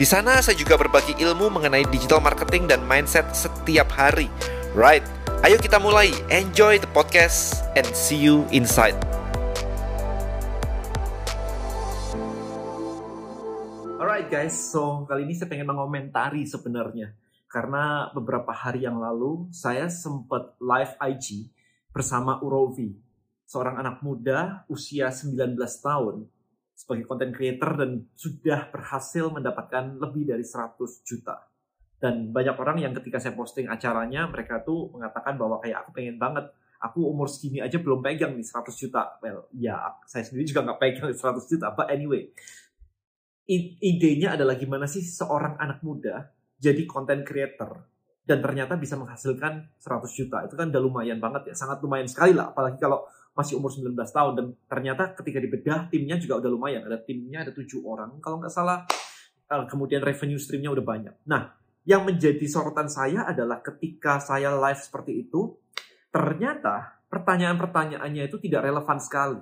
Di sana saya juga berbagi ilmu mengenai digital marketing dan mindset setiap hari. Right, ayo kita mulai. Enjoy the podcast and see you inside. Alright guys, so kali ini saya pengen mengomentari sebenarnya. Karena beberapa hari yang lalu saya sempat live IG bersama Urovi. Seorang anak muda usia 19 tahun sebagai content creator dan sudah berhasil mendapatkan lebih dari 100 juta. Dan banyak orang yang ketika saya posting acaranya, mereka tuh mengatakan bahwa kayak aku pengen banget, aku umur segini aja belum pegang nih 100 juta. Well, ya saya sendiri juga nggak pegang 100 juta, but anyway. Idenya adalah gimana sih seorang anak muda jadi content creator dan ternyata bisa menghasilkan 100 juta. Itu kan udah lumayan banget ya, sangat lumayan sekali lah. Apalagi kalau masih umur 19 tahun. Dan ternyata ketika dibedah timnya juga udah lumayan. Ada timnya ada tujuh orang kalau nggak salah. Eh, kemudian revenue streamnya udah banyak. Nah yang menjadi sorotan saya adalah ketika saya live seperti itu ternyata pertanyaan-pertanyaannya itu tidak relevan sekali.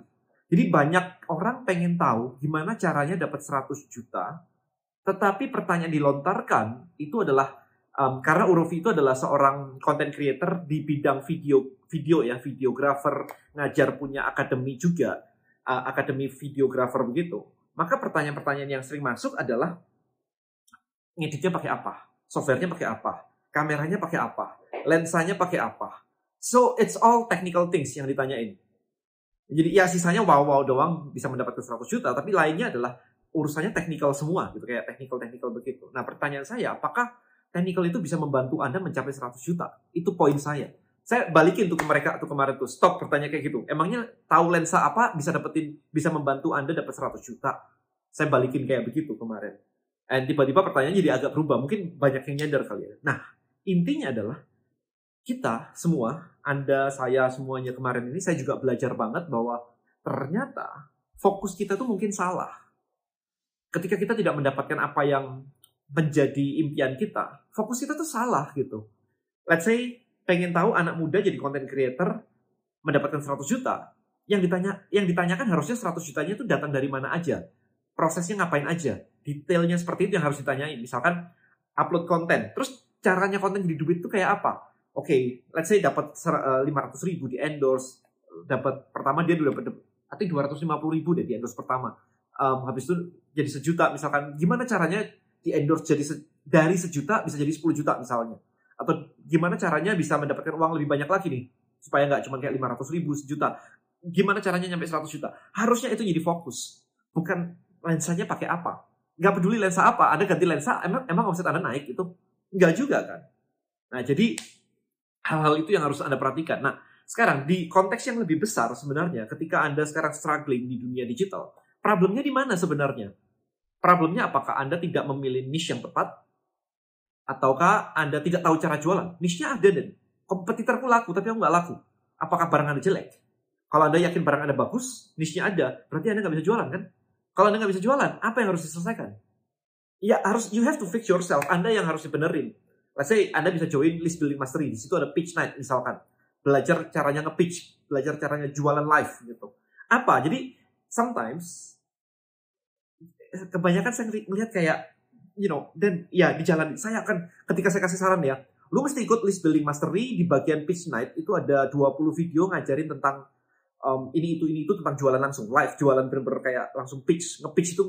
Jadi banyak orang pengen tahu gimana caranya dapat 100 juta tetapi pertanyaan dilontarkan itu adalah um, karena Urofi itu adalah seorang content creator di bidang video video ya videographer ngajar punya akademi juga uh, akademi videographer begitu maka pertanyaan-pertanyaan yang sering masuk adalah ngeditnya pakai apa softwarenya pakai apa kameranya pakai apa lensanya pakai apa. So it's all technical things yang ditanyain. Jadi ya sisanya wow wow doang bisa mendapatkan 100 juta tapi lainnya adalah urusannya teknikal semua gitu kayak teknikal begitu. Nah pertanyaan saya apakah technical itu bisa membantu anda mencapai 100 juta? Itu poin saya saya balikin tuh ke mereka tuh kemarin tuh stop pertanyaan kayak gitu. Emangnya tahu lensa apa bisa dapetin bisa membantu anda dapat 100 juta? Saya balikin kayak begitu kemarin. Dan tiba-tiba pertanyaannya jadi agak berubah mungkin banyak yang nyadar kali ya. Nah intinya adalah kita semua anda saya semuanya kemarin ini saya juga belajar banget bahwa ternyata fokus kita tuh mungkin salah. Ketika kita tidak mendapatkan apa yang menjadi impian kita fokus kita tuh salah gitu. Let's say pengen tahu anak muda jadi content creator mendapatkan 100 juta, yang ditanya yang ditanyakan harusnya 100 jutanya itu datang dari mana aja. Prosesnya ngapain aja? Detailnya seperti itu yang harus ditanyain. Misalkan upload konten, terus caranya konten jadi duit itu kayak apa? Oke, okay, let's say dapat 500 eh, ribu di endorse, dapat pertama dia udah dapat arti 250 ribu deh di endorse pertama. Um, habis itu jadi sejuta misalkan gimana caranya di endorse jadi se dari sejuta bisa jadi 10 juta misalnya atau gimana caranya bisa mendapatkan uang lebih banyak lagi nih? Supaya nggak cuma kayak 500 ribu sejuta. Gimana caranya nyampe 100 juta? Harusnya itu jadi fokus. Bukan lensanya pakai apa. Nggak peduli lensa apa. Ada ganti lensa emang emang omset anda naik itu nggak juga kan? Nah jadi hal-hal itu yang harus anda perhatikan. Nah sekarang di konteks yang lebih besar sebenarnya ketika anda sekarang struggling di dunia digital problemnya di mana sebenarnya? Problemnya apakah anda tidak memilih niche yang tepat Ataukah Anda tidak tahu cara jualan? Niche-nya ada dan kompetitorku laku tapi aku nggak laku. Apakah barang Anda jelek? Kalau Anda yakin barang Anda bagus, niche-nya ada, berarti Anda nggak bisa jualan kan? Kalau Anda nggak bisa jualan, apa yang harus diselesaikan? Ya harus you have to fix yourself. Anda yang harus dibenerin. Let's say Anda bisa join list building mastery. Di situ ada pitch night misalkan. Belajar caranya nge-pitch, belajar caranya jualan live gitu. Apa? Jadi sometimes kebanyakan saya melihat kayak you know, dan ya di jalan. Saya akan ketika saya kasih saran ya, lu mesti ikut list building mastery di bagian pitch night itu ada 20 video ngajarin tentang um, ini itu ini itu tentang jualan langsung live jualan bener-bener kayak langsung pitch nge-pitch itu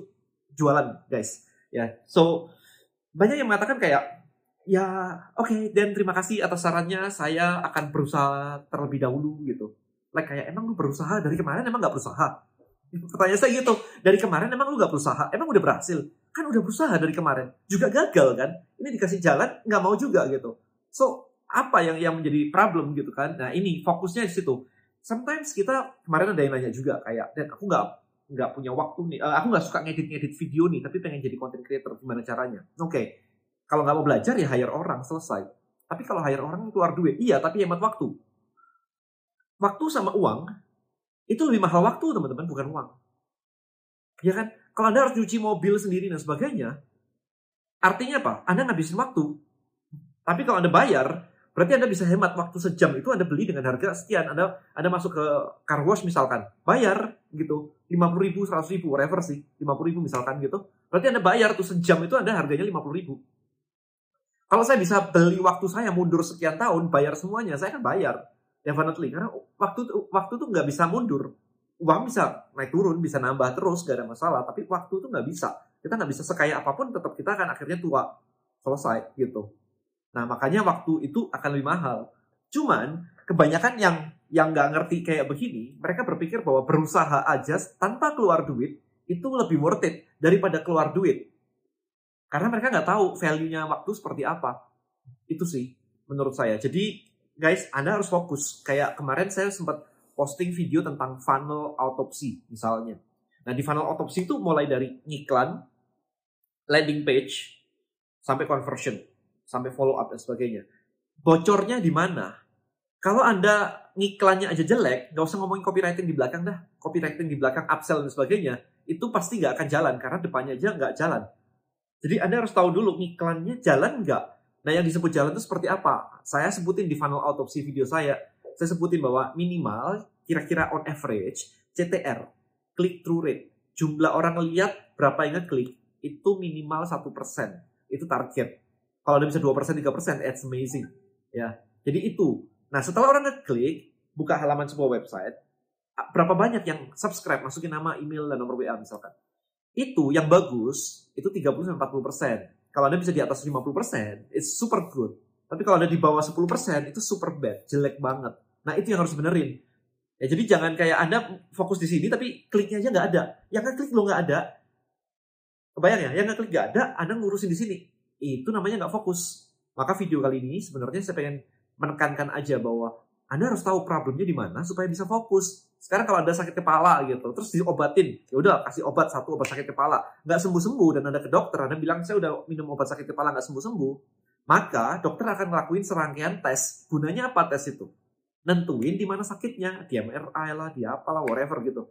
jualan guys ya. So banyak yang mengatakan kayak ya oke okay, dan terima kasih atas sarannya saya akan berusaha terlebih dahulu gitu. Like kayak emang lu berusaha? Dari kemarin emang nggak berusaha? Pertanyaan saya gitu dari kemarin emang lu nggak berusaha? Emang udah berhasil kan udah berusaha dari kemarin juga gagal kan ini dikasih jalan nggak mau juga gitu so apa yang yang menjadi problem gitu kan nah ini fokusnya di situ sometimes kita kemarin ada yang nanya juga kayak dan aku nggak nggak punya waktu nih uh, aku nggak suka ngedit ngedit video nih tapi pengen jadi content creator gimana caranya oke okay. Kalau nggak mau belajar ya hire orang, selesai. Tapi kalau hire orang keluar duit, iya tapi hemat waktu. Waktu sama uang, itu lebih mahal waktu teman-teman, bukan uang. Ya kan? Kalau Anda harus cuci mobil sendiri dan sebagainya, artinya apa? Anda ngabisin waktu. Tapi kalau Anda bayar, Berarti Anda bisa hemat waktu sejam itu Anda beli dengan harga sekian. Anda Anda masuk ke car wash misalkan, bayar gitu. 50 ribu, 100 ribu, whatever sih. 50 ribu misalkan gitu. Berarti Anda bayar tuh sejam itu Anda harganya 50 ribu. Kalau saya bisa beli waktu saya mundur sekian tahun, bayar semuanya, saya kan bayar. Definitely. Karena waktu waktu tuh nggak bisa mundur. Uang bisa naik turun, bisa nambah terus, gak ada masalah. Tapi waktu tuh nggak bisa. Kita nggak bisa sekaya apa pun, tetap kita akan akhirnya tua. Selesai gitu. Nah, makanya waktu itu akan lebih mahal. Cuman, kebanyakan yang yang nggak ngerti kayak begini, mereka berpikir bahwa berusaha aja tanpa keluar duit, itu lebih worth it daripada keluar duit. Karena mereka nggak tahu value-nya waktu seperti apa. Itu sih, menurut saya. Jadi, guys, Anda harus fokus. Kayak kemarin saya sempat posting video tentang funnel autopsy, misalnya. Nah, di funnel autopsy itu mulai dari iklan, landing page, sampai conversion sampai follow up dan sebagainya. Bocornya di mana? Kalau Anda ngiklannya aja jelek, nggak usah ngomongin copywriting di belakang dah. Copywriting di belakang upsell dan sebagainya, itu pasti nggak akan jalan karena depannya aja nggak jalan. Jadi Anda harus tahu dulu ngiklannya jalan nggak. Nah yang disebut jalan itu seperti apa? Saya sebutin di funnel autopsy video saya. Saya sebutin bahwa minimal kira-kira on average CTR, click through rate, jumlah orang lihat berapa yang ngeklik itu minimal satu persen. Itu target kalau ada bisa 2%, 3%, it's amazing. Ya. Jadi itu. Nah, setelah orang ngeklik, buka halaman sebuah website, berapa banyak yang subscribe, masukin nama, email, dan nomor WA misalkan. Itu yang bagus, itu 30-40%. Kalau Anda bisa di atas 50%, it's super good. Tapi kalau Anda di bawah 10%, itu super bad, jelek banget. Nah, itu yang harus benerin. Ya, jadi jangan kayak Anda fokus di sini, tapi kliknya aja nggak ada. Yang ngeklik lo nggak ada. Kebayang ya? Yang ngeklik nggak ada, Anda ngurusin di sini itu namanya nggak fokus. Maka video kali ini sebenarnya saya pengen menekankan aja bahwa Anda harus tahu problemnya di mana supaya bisa fokus. Sekarang kalau ada sakit kepala gitu, terus diobatin, ya udah kasih obat satu obat sakit kepala, nggak sembuh sembuh dan Anda ke dokter, Anda bilang saya udah minum obat sakit kepala nggak sembuh sembuh, maka dokter akan ngelakuin serangkaian tes. Gunanya apa tes itu? Nentuin di mana sakitnya, di MRI lah, di apalah, whatever gitu.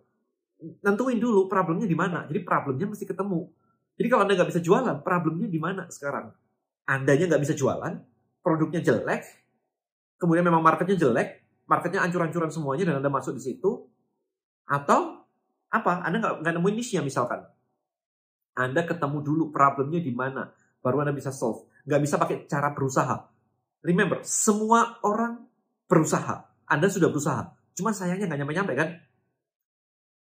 Nentuin dulu problemnya di mana. Jadi problemnya mesti ketemu. Jadi kalau Anda nggak bisa jualan, problemnya di mana sekarang? Andanya nggak bisa jualan, produknya jelek, kemudian memang marketnya jelek, marketnya ancur-ancuran semuanya dan Anda masuk di situ, atau apa? Anda nggak, nggak nemuin niche-nya misalkan. Anda ketemu dulu problemnya di mana, baru Anda bisa solve. Nggak bisa pakai cara berusaha. Remember, semua orang berusaha. Anda sudah berusaha. Cuma sayangnya nggak nyampe-nyampe kan?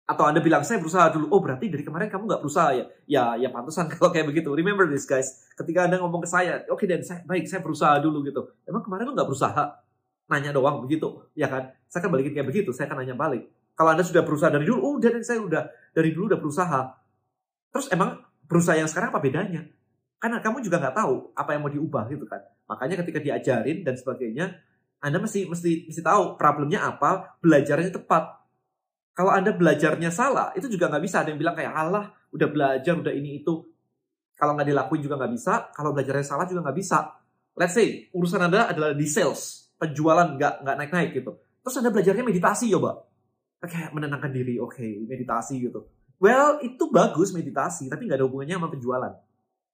atau Anda bilang saya berusaha dulu, oh berarti dari kemarin kamu nggak berusaha ya? Ya, ya pantesan kalau kayak begitu. Remember this guys, ketika Anda ngomong ke saya, oke okay, dan saya baik saya berusaha dulu gitu. Emang kemarin lu nggak berusaha? Nanya doang begitu, ya kan? Saya kan balikin kayak begitu, saya kan nanya balik. Kalau Anda sudah berusaha dari dulu, oh dan saya udah dari dulu udah berusaha. Terus emang berusaha yang sekarang apa bedanya? Karena kamu juga nggak tahu apa yang mau diubah gitu kan. Makanya ketika diajarin dan sebagainya, Anda mesti mesti mesti tahu problemnya apa, belajarnya tepat kalau Anda belajarnya salah, itu juga nggak bisa. Ada yang bilang kayak, Allah, udah belajar, udah ini itu. Kalau nggak dilakuin juga nggak bisa. Kalau belajarnya salah juga nggak bisa. Let's say, urusan Anda adalah di sales. Penjualan nggak nggak naik-naik gitu. Terus Anda belajarnya meditasi coba. Kayak menenangkan diri, oke, okay, meditasi gitu. Well, itu bagus meditasi, tapi nggak ada hubungannya sama penjualan.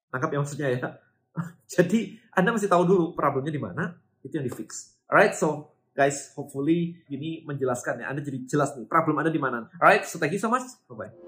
Tangkap ya maksudnya ya. Jadi, Anda mesti tahu dulu problemnya di mana, itu yang di fix. Alright, so guys, hopefully ini menjelaskan ya. Anda jadi jelas nih problem Anda di mana. Alright, so thank you so much. Bye bye.